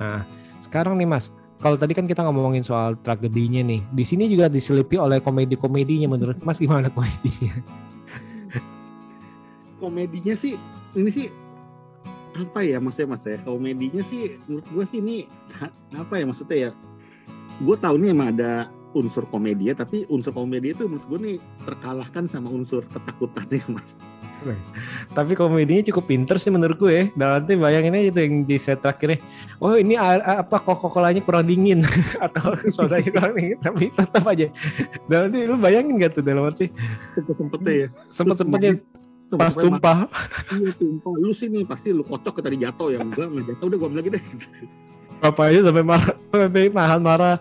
Nah, sekarang nih Mas, kalau tadi kan kita ngomongin soal tragedinya nih, di sini juga diselipi oleh komedi-komedinya menurut Mas gimana komedinya? komedinya sih ini sih apa ya maksudnya mas ya? Komedinya sih menurut gue sih ini apa ya maksudnya ya? Gue tahu nih emang ada unsur komedi ya tapi unsur komedi itu menurut gue nih terkalahkan sama unsur ketakutannya mas Tapi komedinya cukup pinter sih menurut gue. Dan nanti bayangin aja itu yang di set terakhirnya, oh ini apa Coca-Colanya kurang dingin. Atau sodanya kurang dingin, tapi tetap aja. Dan nanti lu bayangin gak tuh dalam arti? Sempet sempetnya ya. Sempet-sempetnya Sempet- pas tumpah. iya tumpah. Lu sih nih pasti lu kocok ke tadi jatuh. Ya enggak nggak jatuh udah gue ambil lagi deh. Bapaknya sampai marah sampai nahan marah.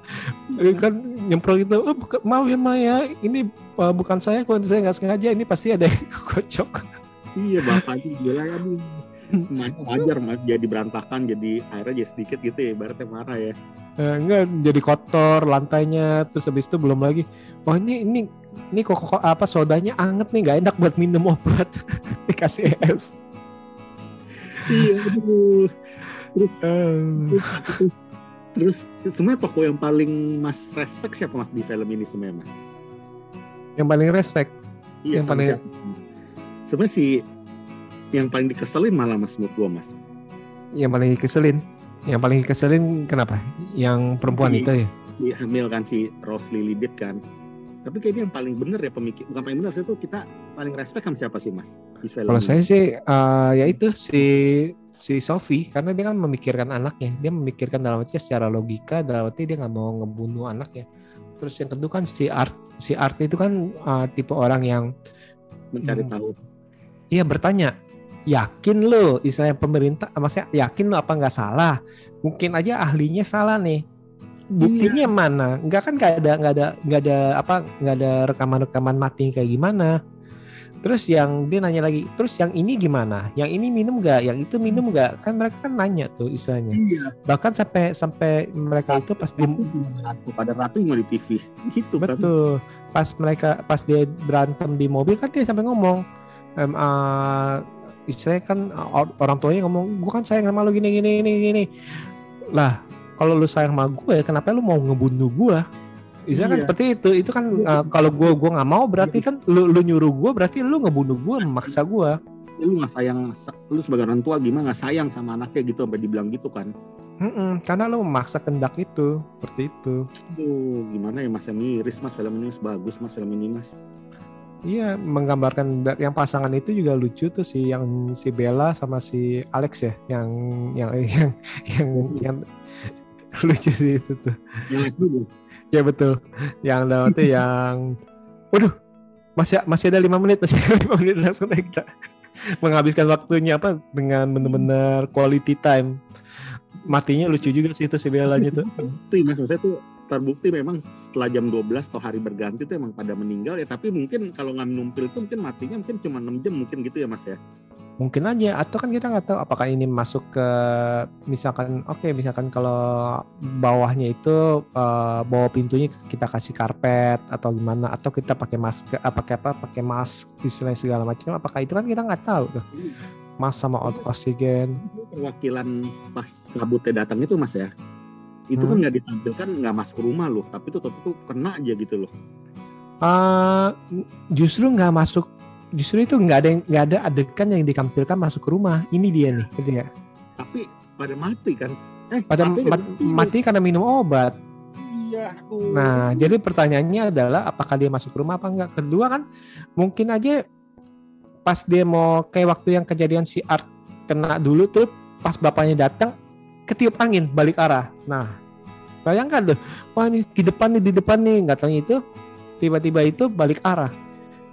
Kan nyemprot gitu oh, mau ya Maya ini uh, bukan saya kok saya nggak sengaja ini pasti ada yang kocok. Iya bapaknya gila ya nih wajar mas jadi berantakan jadi airnya jadi sedikit gitu ya ibaratnya marah ya. Eh, enggak jadi kotor lantainya terus habis itu belum lagi. Oh ini ini ini kok kok apa sodanya anget nih nggak enak buat minum obat. Dikasih es. Iya aduh. Terus Eh, terus, terus Terus sebenarnya tokoh yang paling Mas respect siapa Mas di film ini sebenarnya Mas? Yang paling respect. Iya, Yang sama paling-? Sebenarnya si yang paling dikeselin malah Mas menurut gua Mas. Yang paling keselin. Yang paling keselin kenapa? Yang perempuan Iya. itu ya. Si hamil kan si Rose Lily Depp kan. Tapi kayaknya yang paling bener ya pemikir bukan paling bener sih itu kita paling respect kan siapa sih Mas Kalau ini? saya sih eh, ya itu si si Sophie karena dia kan memikirkan anaknya, dia memikirkan dalam arti secara logika dalam arti dia nggak mau ngebunuh anaknya. Terus yang kedua kan si Art si Art itu kan eh, tipe orang yang mencari Hmm. tahu. Iya bertanya, yakin lo istilahnya pemerintah, maksudnya yakin lo apa nggak salah? Mungkin aja ahlinya salah nih. Buktinya mana? Nggak kan nggak ada nggak ada nggak ada apa nggak ada rekaman-rekaman mati kayak gimana? Terus yang dia nanya lagi, terus yang ini gimana? Yang ini minum nggak? Yang itu minum nggak? Kan mereka kan nanya tuh istilahnya. Iya. Bahkan sampai sampai mereka itu pas di ratu ada ratu yang di TV gitu kan. Betul. Pas mereka pas dia berantem di mobil kan dia sampai ngomong em, ah, istilahnya kan ah, or- orang tuanya ngomong gua kan sayang sama lu gini gini gini gini. Lah, kalau lu sayang sama gue kenapa lu mau ngebunuh Istilahnya kan Iya. seperti itu. Itu kan ah, kalau gua gua nggak mau berarti kan lu lu nyuruh gua berarti lu ngebunuh gua, memaksa gua. Ya, lu nggak sayang sa- lu sebagai orang tua gimana nggak sayang sama anaknya gitu sampai dibilang gitu kan. Mm-mm, karena lu memaksa kendak itu, seperti itu. Aduh, gimana ya Mas yang miris Mas film ini Mas bagus Mas film ini Mas. Iya, menggambarkan yang pasangan itu juga lucu tuh si yang si Bella sama si Alex ya, yang yang yang yang, yang lucu sih itu tuh. Yang. Ya betul. Yang dalam arti yang waduh, masih masih ada lima menit, masih ada lima menit langsung kita menghabiskan waktunya apa dengan bener-bener quality time. Matinya lucu juga sih itu si Bellanya tuh. Terbukti Mas maksudnya tuh terbukti memang setelah jam 12 atau hari berganti tuh emang pada meninggal ya tapi mungkin kalau nggak minum pil itu mungkin matinya mungkin cuma 6 jam mungkin gitu ya Mas ya. Mungkin aja. Atau kan kita nggak tahu apakah ini masuk ke misalkan oke misalkan kalau bawahnya itu eh, bawah pintunya kita kasih karpet atau gimana atau kita pakai masker apa pakai apa pakai mask istilahnya segala macam. Apakah itu kan kita nggak tahu tuh. Mas sama oksigen. Perwakilan pas kabutnya datang itu mas ya? Itu kan Hmm. nggak ditampilkan nggak masuk rumah loh tapi tuh tetap tuh kena aja gitu loh. Eh, justru nggak masuk justru itu nggak ada yang- nggak ada adegan yang ditampilkan masuk ke rumah ini dia nih gitu ya tapi pada mati kan eh pada mati mat- mati karena minum obat iya aduh. Nah, jadi pertanyaannya adalah apakah dia masuk rumah apa enggak? Kedua kan mungkin aja pas dia mau kayak waktu yang kejadian si Art kena dulu tuh pas bapaknya datang ketiup angin balik arah. Nah, bayangkan tuh, wah ini di depan nih di depan nih nggak tahu itu tiba-tiba itu balik arah.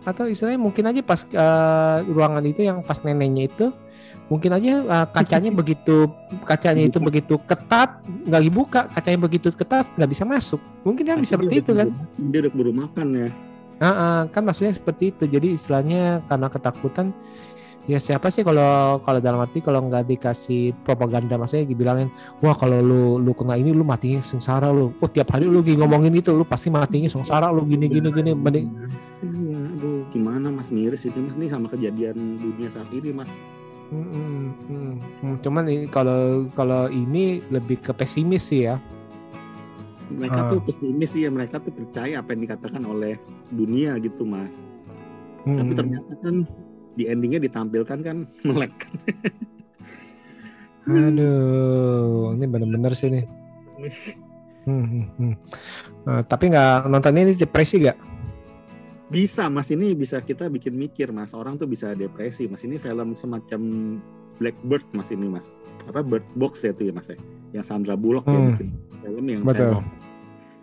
Atau istilahnya mungkin aja pas eh, ruangan itu yang pas neneknya itu mungkin aja eh, kacanya begitu kacanya itu begitu ketat nggak dibuka kacanya begitu ketat nggak bisa masuk. Mungkin kan bisa seperti itu kan? dia udah keburu makan ya. Ah, ah, kan maksudnya seperti itu. Jadi istilahnya karena ketakutan ya siapa sih kalau kalau dalam arti kalau nggak dikasih propaganda maksudnya dibilangin wah kalau lu lu kena ini lu matinya sengsara lu. Oh tiap hari lu ngomongin itu lu pasti matinya sengsara lu gini gini gini mending Iya, aduh gimana mas miris ini mas nih sama kejadian dunia saat ini mas Hmm, hmm, hmm. Cuman ini kalau kalau ini lebih ke pesimis sih ya mereka Ah. tuh pesimis sih ya mereka tuh percaya apa yang dikatakan oleh dunia gitu mas Hmm. tapi ternyata kan di endingnya ditampilkan kan melek Aduh, ini bener-bener sih nih. Hmm, hmm, hmm. Eh, tapi nggak nonton ini depresi gak? Bisa mas ini bisa kita bikin mikir mas orang tuh bisa depresi mas ini film semacam Blackbird mas ini mas apa Bird Box ya tuh ya mas ya yang Sandra Bullock ya Hmm. bikin film yang Betul.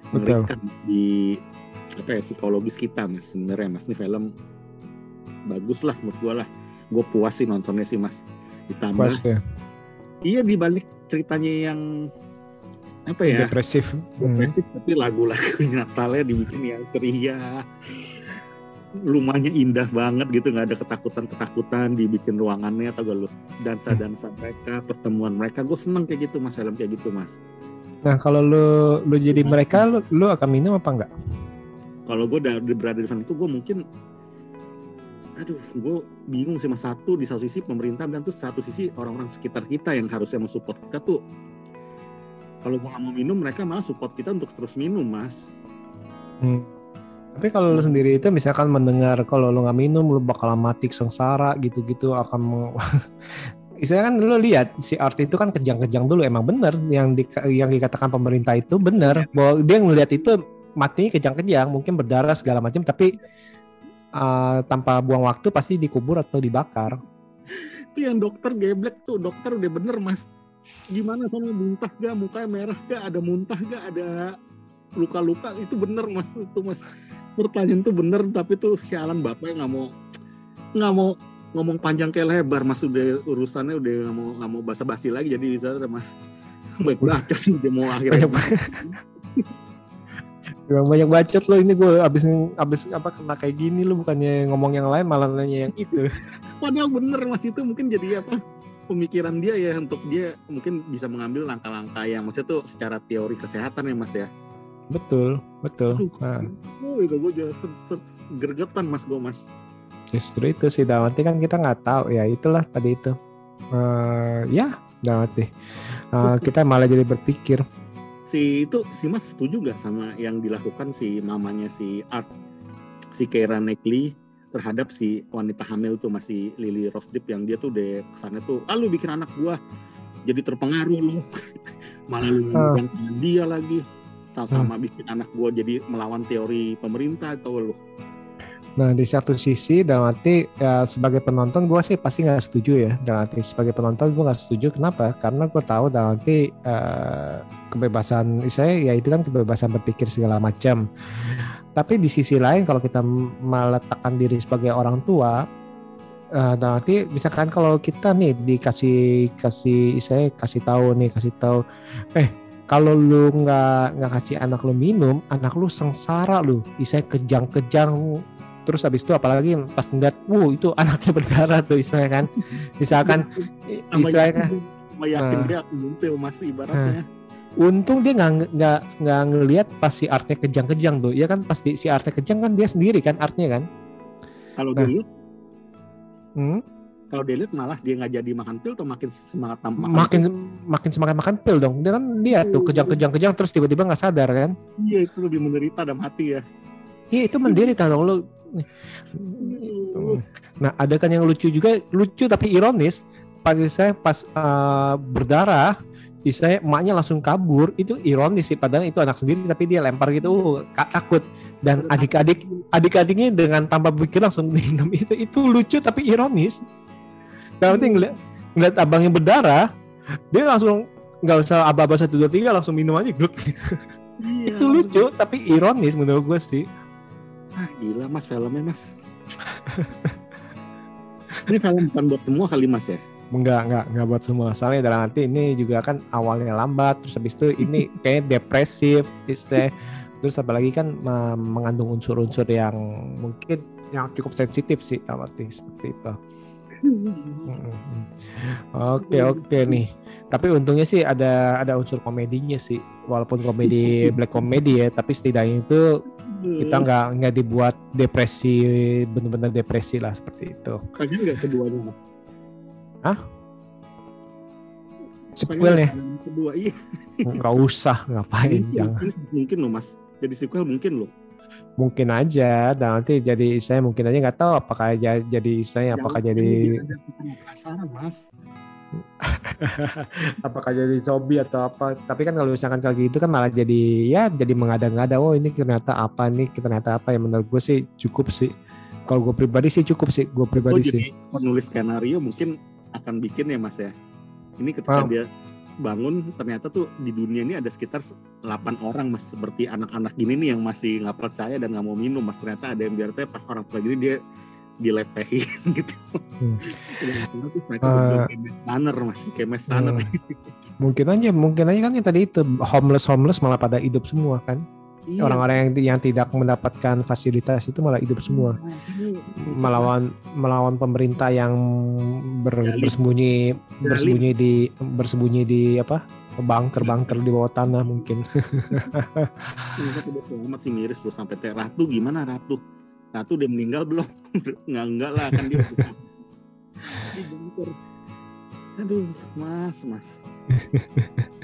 mengerikan mas, di apa ya psikologis kita mas sebenarnya mas ini film bagus lah menurut gua lah gue puas sih nontonnya sih mas ditambah Pas ya. iya dibalik ceritanya yang apa ya Depresif. Hmm. depresif tapi lagu-lagu Natalnya dibikin yang ceria rumahnya indah banget gitu nggak ada ketakutan-ketakutan dibikin ruangannya atau gak lu dansa-dansa mereka pertemuan mereka. Gue seneng kayak gitu mas film kayak gitu mas. Nah kalau lu lu jadi mereka lu, lu akan minum apa enggak? kalau gue udah berada di sana itu gue mungkin aduh gue bingung sih mas. Satu di satu sisi pemerintah dan tuh satu sisi orang-orang sekitar kita yang harusnya mensupport kita tuh kalau gua nggak mau minum mereka malah support kita untuk terus minum mas. Hmm. Tapi kalau lu sendiri itu misalkan mendengar kalau lu nggak minum lu bakal mati sengsara gitu-gitu akan meng- Istilahnya kan lu lihat si Art itu kan kejang-kejang dulu emang bener yang di, yang dikatakan pemerintah itu bener. Bahwa dia ngelihat itu matinya kejang-kejang mungkin berdarah segala macam tapi uh, tanpa buang waktu pasti dikubur atau dibakar. itu yang dokter geblek tuh dokter udah bener mas. Gimana sama muntah gak mukanya merah gak ada muntah gak ada luka-luka itu bener mas itu mas pertanyaan tuh bener tapi tuh sialan bapaknya nggak mau nggak mau ngomong panjang kayak lebar. Mas udah urusannya udah nggak mau nggak mau basa-basi lagi jadi bisa mas. Baik bacot udah mau akhirnya. Yang banyak bacot lo ini gue abis abis apa kena kayak gini lo bukannya ngomong yang lain malah nanya yang itu. padahal bener mas itu mungkin jadi apa pemikiran dia ya untuk dia mungkin bisa mengambil langkah-langkah yang maksudnya tuh secara teori kesehatan ya mas ya Betul, betul. Aduh, Nah, oh itu gue jadi se- se- gergetan mas gue mas. Justru itu sih dalam arti kan kita nggak tahu. Ya itulah tadi itu. Eh ya dalam arti Eh, kita malah jadi berpikir. Si itu si mas setuju gak sama yang dilakukan si mamanya si Art? Si Keira Knightley terhadap si wanita hamil tuh masih Lily Rose Depp yang dia tuh udah kesannya tuh ah lu bikin anak gua. Jadi terpengaruh lu. Malah lu tangan dia lagi sama, sama bikin anak gua jadi melawan teori pemerintah atau lu Nah di satu sisi dalam arti ya, sebagai penonton gue sih pasti nggak setuju ya. Dalam arti sebagai penonton gue nggak setuju. Kenapa? Karena gue tahu dalam arti eh, kebebasan saya ya itu kan kebebasan berpikir segala macam. Tapi di sisi lain kalau kita meletakkan diri sebagai orang tua, eh, dalam arti misalkan kalau kita nih dikasih kasih saya kasih tahu nih kasih tahu, eh kalau lu nggak nggak kasih anak lu minum, anak lu sengsara lu, saya kejang-kejang. Terus habis itu apalagi pas ngeliat, wow itu anaknya berdarah tuh istilahnya kan, misalkan istilahnya kan, sama yakin Ah. dia mumpil mas ibaratnya. Untung dia nggak nggak nggak ngelihat pas si artnya kejang-kejang tuh, ya kan? Pasti si artnya kejang kan dia sendiri kan artnya kan, kalau Nah. lihat hmm? Kalau dia lihat malah dia nggak jadi makan pil atau makin semangat tam- makin makin semangat makan pil dong, dia kan dia tuh kejang-kejang-kejang terus tiba-tiba nggak sadar kan, iya itu lebih menderita dalam hati ya iya itu menderita dong lu. Nah, ada kan yang lucu juga, lucu tapi ironis. Pas saya pas eh, berdarah, saya emaknya langsung kabur. Itu ironis sih, padahal itu anak sendiri tapi dia lempar gitu, uh, takut. Dan adik-adik adik-adiknya dengan tanpa pikir langsung minum itu itu lucu tapi ironis. Kalau nanti ngeliat, ngeliat abangnya berdarah, dia langsung nggak usah aba-aba satu dua tiga langsung minum aja gluk. Iya. itu lucu tapi ironis menurut gue sih. Ah, gila mas filmnya mas. Ini film bukan buat semua kali mas ya? Enggak, enggak, enggak buat semua. Soalnya dalam arti ini juga kan awalnya lambat, terus habis itu ini kayak depresif, istilah. Terus apalagi kan me- mengandung unsur-unsur yang mungkin yang cukup sensitif sih dalam arti seperti itu. Oke, oke nih. Tapi untungnya sih ada ada unsur komedinya sih. Walaupun komedi black comedy ya, tapi setidaknya itu kita nggak nggak dibuat depresi benar-benar depresi lah seperti itu. pengen nggak keduanya mas? Pengen Sequelnya nggak yang kedua iya. nggak usah ngapain Mungkin, jangan. mungkin, mungkin loh mas. Jadi sequel mungkin loh. Mungkin aja dan nanti jadi saya mungkin aja nggak tahu apakah ja- jadi saya apakah jadi mas. apakah jadi zombie atau apa tapi kan kalau misalkan kayak gitu kan malah jadi ya jadi mengada-ngada oh ini ternyata apa nih ternyata apa yang menurut gue sih cukup sih kalau gue pribadi sih cukup sih gue Oh, pribadi jadi sih penulis skenario mungkin akan bikin ya mas ya. Ini ketika Ah. dia bangun ternyata tuh di dunia ini ada sekitar 8 orang mas seperti anak-anak gini nih yang masih nggak percaya dan nggak mau minum mas ternyata ada yang biar pas orang tua gini dia dilepehin gitu. Hmm. Uh, runner mas, kayak mass runner. Hmm. mungkin aja mungkin aja kan yang tadi itu homeless homeless malah pada hidup semua kan Iya. orang-orang yang yang tidak mendapatkan fasilitas itu malah hidup semua ini melawan melawan pemerintah yang ber- bersembunyi bersembunyi di bersembunyi di apa bunker bunker di bawah tanah mungkin Ternyata udah selamat sih miris tuh sampai teh Ratu gimana Ratu? Ratu udah meninggal belum? nggak enggak lah kan dia. Aduh, mas, mas.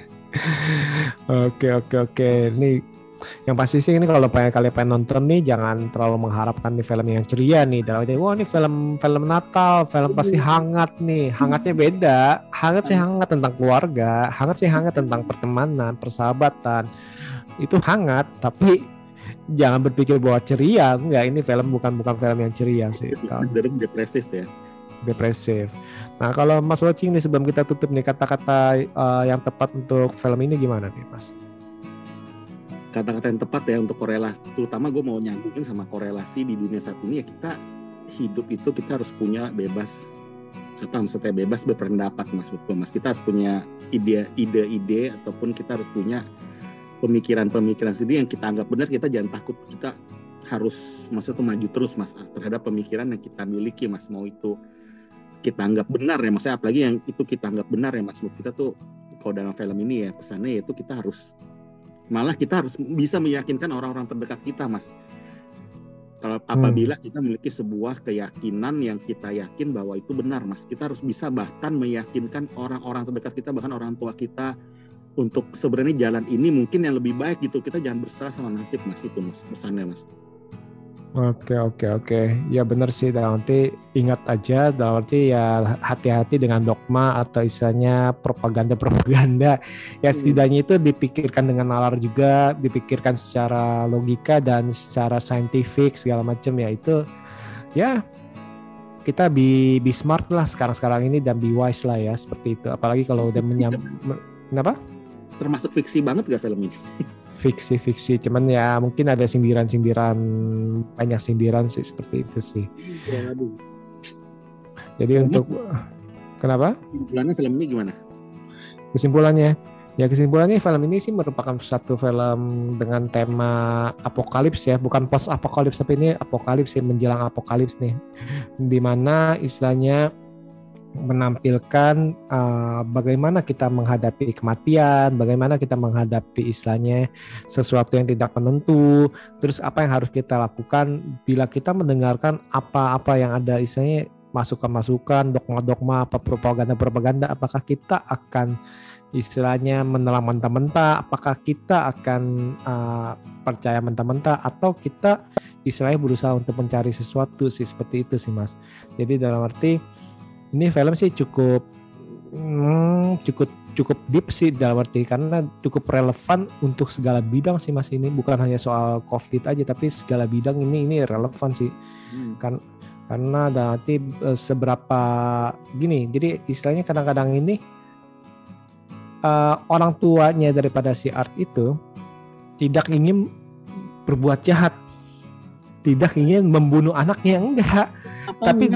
Oke oke oke. Nih yang pasti sih ini kalau pengen kalian pengen nonton nih jangan terlalu mengharapkan nih film yang ceria nih. Dalam arti wah ini film film Natal film pasti hangat nih. Hangatnya beda. Hangat sih hangat tentang keluarga hangat sih hangat tentang pertemanan persahabatan. Itu hangat tapi jangan berpikir bahwa ceria. Enggak ini film bukan bukan film yang ceria sih. Cenderung depresif ya. Depresif. Nah kalau Mas Watching nih sebelum kita tutup nih kata-kata uh, yang tepat untuk film ini gimana nih Mas? Kata-kata yang tepat ya untuk korelasi. Terutama gue mau nyambungin sama korelasi di dunia saat ini ya kita hidup itu kita harus punya bebas apa maksudnya bebas berpendapat mas gue mas kita harus punya ide ide-ide ataupun kita harus punya pemikiran-pemikiran sendiri yang kita anggap benar kita jangan takut kita harus maksudnya maju terus mas terhadap pemikiran yang kita miliki mas. Mau itu kita anggap benar ya maksudnya apalagi yang itu kita anggap benar ya mas. Kita tuh kalau dalam film ini ya pesannya yaitu kita harus malah kita harus bisa meyakinkan orang-orang terdekat kita mas. Kalau hmm. apabila kita memiliki sebuah keyakinan yang kita yakin bahwa itu benar mas kita harus bisa bahkan meyakinkan orang-orang terdekat kita bahkan orang tua kita untuk sebenarnya jalan ini mungkin yang lebih baik gitu. Kita jangan berserah sama nasib mas itu mas pesannya mas Oke oke oke. Ya benar sih dalam arti ingat aja dalam arti ya hati-hati dengan dogma atau istilahnya propaganda propaganda ya hmm. setidaknya itu dipikirkan dengan nalar juga dipikirkan secara logika dan secara saintifik segala macam. Ya itu ya kita be, be smart lah sekarang-sekarang ini dan be wise lah ya seperti itu. Apalagi kalau udah menyam kenapa? Termasuk fiksi banget gak film ini fiksi fiksi. Cuman ya mungkin ada sindiran sindiran banyak sindiran sih seperti itu sih. Ya, aduh. jadi untuk kenapa? Kesimpulannya film ini gimana? Kesimpulannya? Ya kesimpulannya film ini sih merupakan satu film dengan tema apokalips ya. Bukan post apokalips tapi ini apokalips ya menjelang apokalips nih. Di mana istilahnya menampilkan uh, bagaimana kita menghadapi kematian, bagaimana kita menghadapi istilahnya sesuatu yang tidak menentu, terus apa yang harus kita lakukan bila kita mendengarkan apa-apa yang ada istilahnya masukan-masukan, dogma-dogma, apa propaganda-propaganda, apakah kita akan istilahnya menelan mentah-mentah, apakah kita akan uh, percaya mentah-mentah atau kita istilahnya berusaha untuk mencari sesuatu sih seperti itu sih mas. Jadi dalam arti ini film sih cukup hmm, cukup cukup deep sih dalam arti karena cukup relevan untuk segala bidang sih mas ini. Bukan hanya soal covid aja tapi segala bidang ini ini relevan sih. Hmm. kan karena nanti eh, seberapa gini jadi istilahnya kadang-kadang ini uh, orang tuanya daripada si Art itu tidak ingin berbuat jahat. Tidak ingin membunuh anaknya enggak. Apa tapi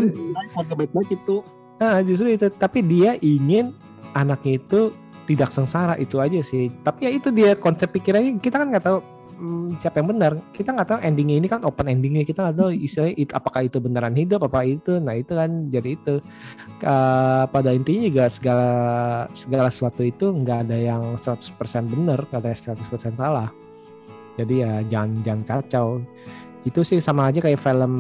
baik-baik itu Nah, justru itu. Tapi dia ingin anaknya itu tidak sengsara itu aja sih. Tapi ya itu dia konsep pikirannya kita kan nggak tahu hmm, siapa yang benar. Kita nggak tahu endingnya ini kan open endingnya kita nggak tahu istilahnya it, apakah itu beneran hidup apa itu. Nah itu kan jadi itu uh, pada intinya juga segala segala sesuatu itu nggak ada yang 100% benar, nggak ada yang 100% salah. Jadi ya jangan jangan kacau. Itu sih sama aja kayak film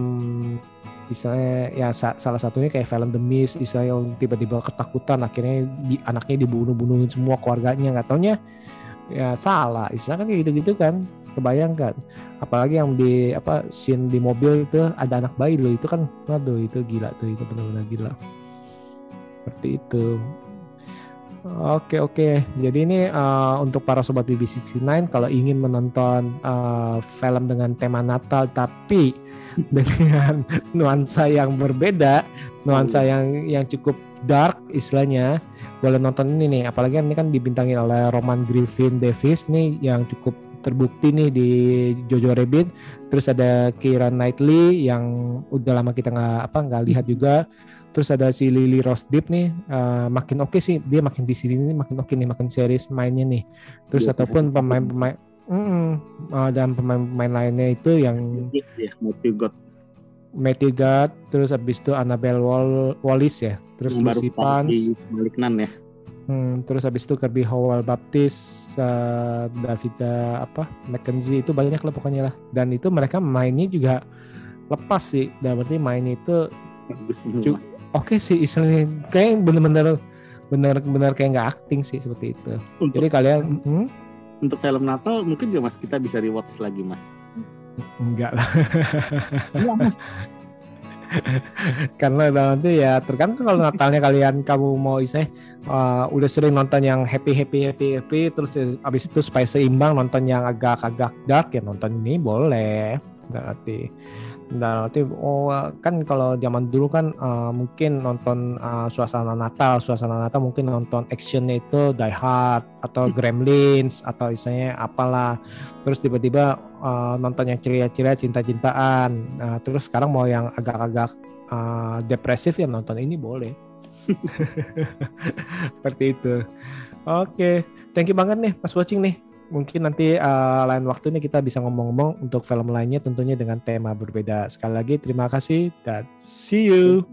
misalnya ya sa salah satunya kayak film The Mist misalnya yang tiba-tiba ketakutan akhirnya di, anaknya dibunuh-bunuhin semua keluarganya. Nggak taunya ya salah. Istilah kan kayak gitu-gitu kan kebayangkan apalagi yang di apa scene di mobil itu ada anak bayi loh. Itu kan waduh itu gila tuh itu benar-benar gila. Seperti itu. Oke oke, jadi ini uh, untuk para sobat BB69 kalau ingin menonton uh, film dengan tema Natal tapi dengan nuansa yang berbeda, nuansa hmm. yang yang cukup dark istilahnya. Boleh nonton ini nih, apalagi ini kan dibintangi oleh Roman Griffin Davis nih yang cukup terbukti nih di Jojo Rabbit. Terus ada Keira Knightley yang udah lama kita nggak apa nggak lihat hmm. juga. Terus ada si Lily Rose Depp nih, uh, makin oke okay sih dia makin di sini nih makin oke okay nih, makin serius mainnya nih. Terus ya, ataupun pemain-pemain Mm, uh, dan pemain-pemain lainnya itu yang ya, Matthew God. Matthew God, terus habis itu Annabelle Wall Wallis ya, terus yang Lucy Pans, ya. Hmm, terus habis itu Kirby Howell Baptist, uh, Davida apa Mackenzie itu banyak lah pokoknya lah. Dan itu mereka mainnya juga lepas sih, dan berarti main itu oke okay sih istilahnya kayak bener-bener bener-bener kayak nggak acting sih seperti itu. Untuk Jadi kalian hmm? Untuk film Natal mungkin gak mas kita bisa rewatch lagi mas. enggak lah. Enggak mas. Karena nanti ya tergantung kalau Natalnya kalian kamu mau istilahnya uh, udah sering nonton yang happy happy happy happy terus abis itu supaya seimbang nonton yang agak-agak dark ya nonton ini boleh berarti dan nanti oh kan kalau zaman dulu kan uh, mungkin nonton uh, suasana Natal. Suasana Natal mungkin nonton actionnya itu Die Hard atau Gremlins atau misalnya apalah. Terus tiba-tiba uh, nonton yang ceria-ceria cinta-cintaan. Nah, terus sekarang mau yang agak-agak uh, depresif ya nonton ini boleh. Seperti itu. Oke. Thank you banget nih pas watching nih mungkin nanti uh, lain waktu ini kita bisa ngomong-ngomong untuk film lainnya tentunya dengan tema berbeda. Sekali lagi terima kasih dan see you.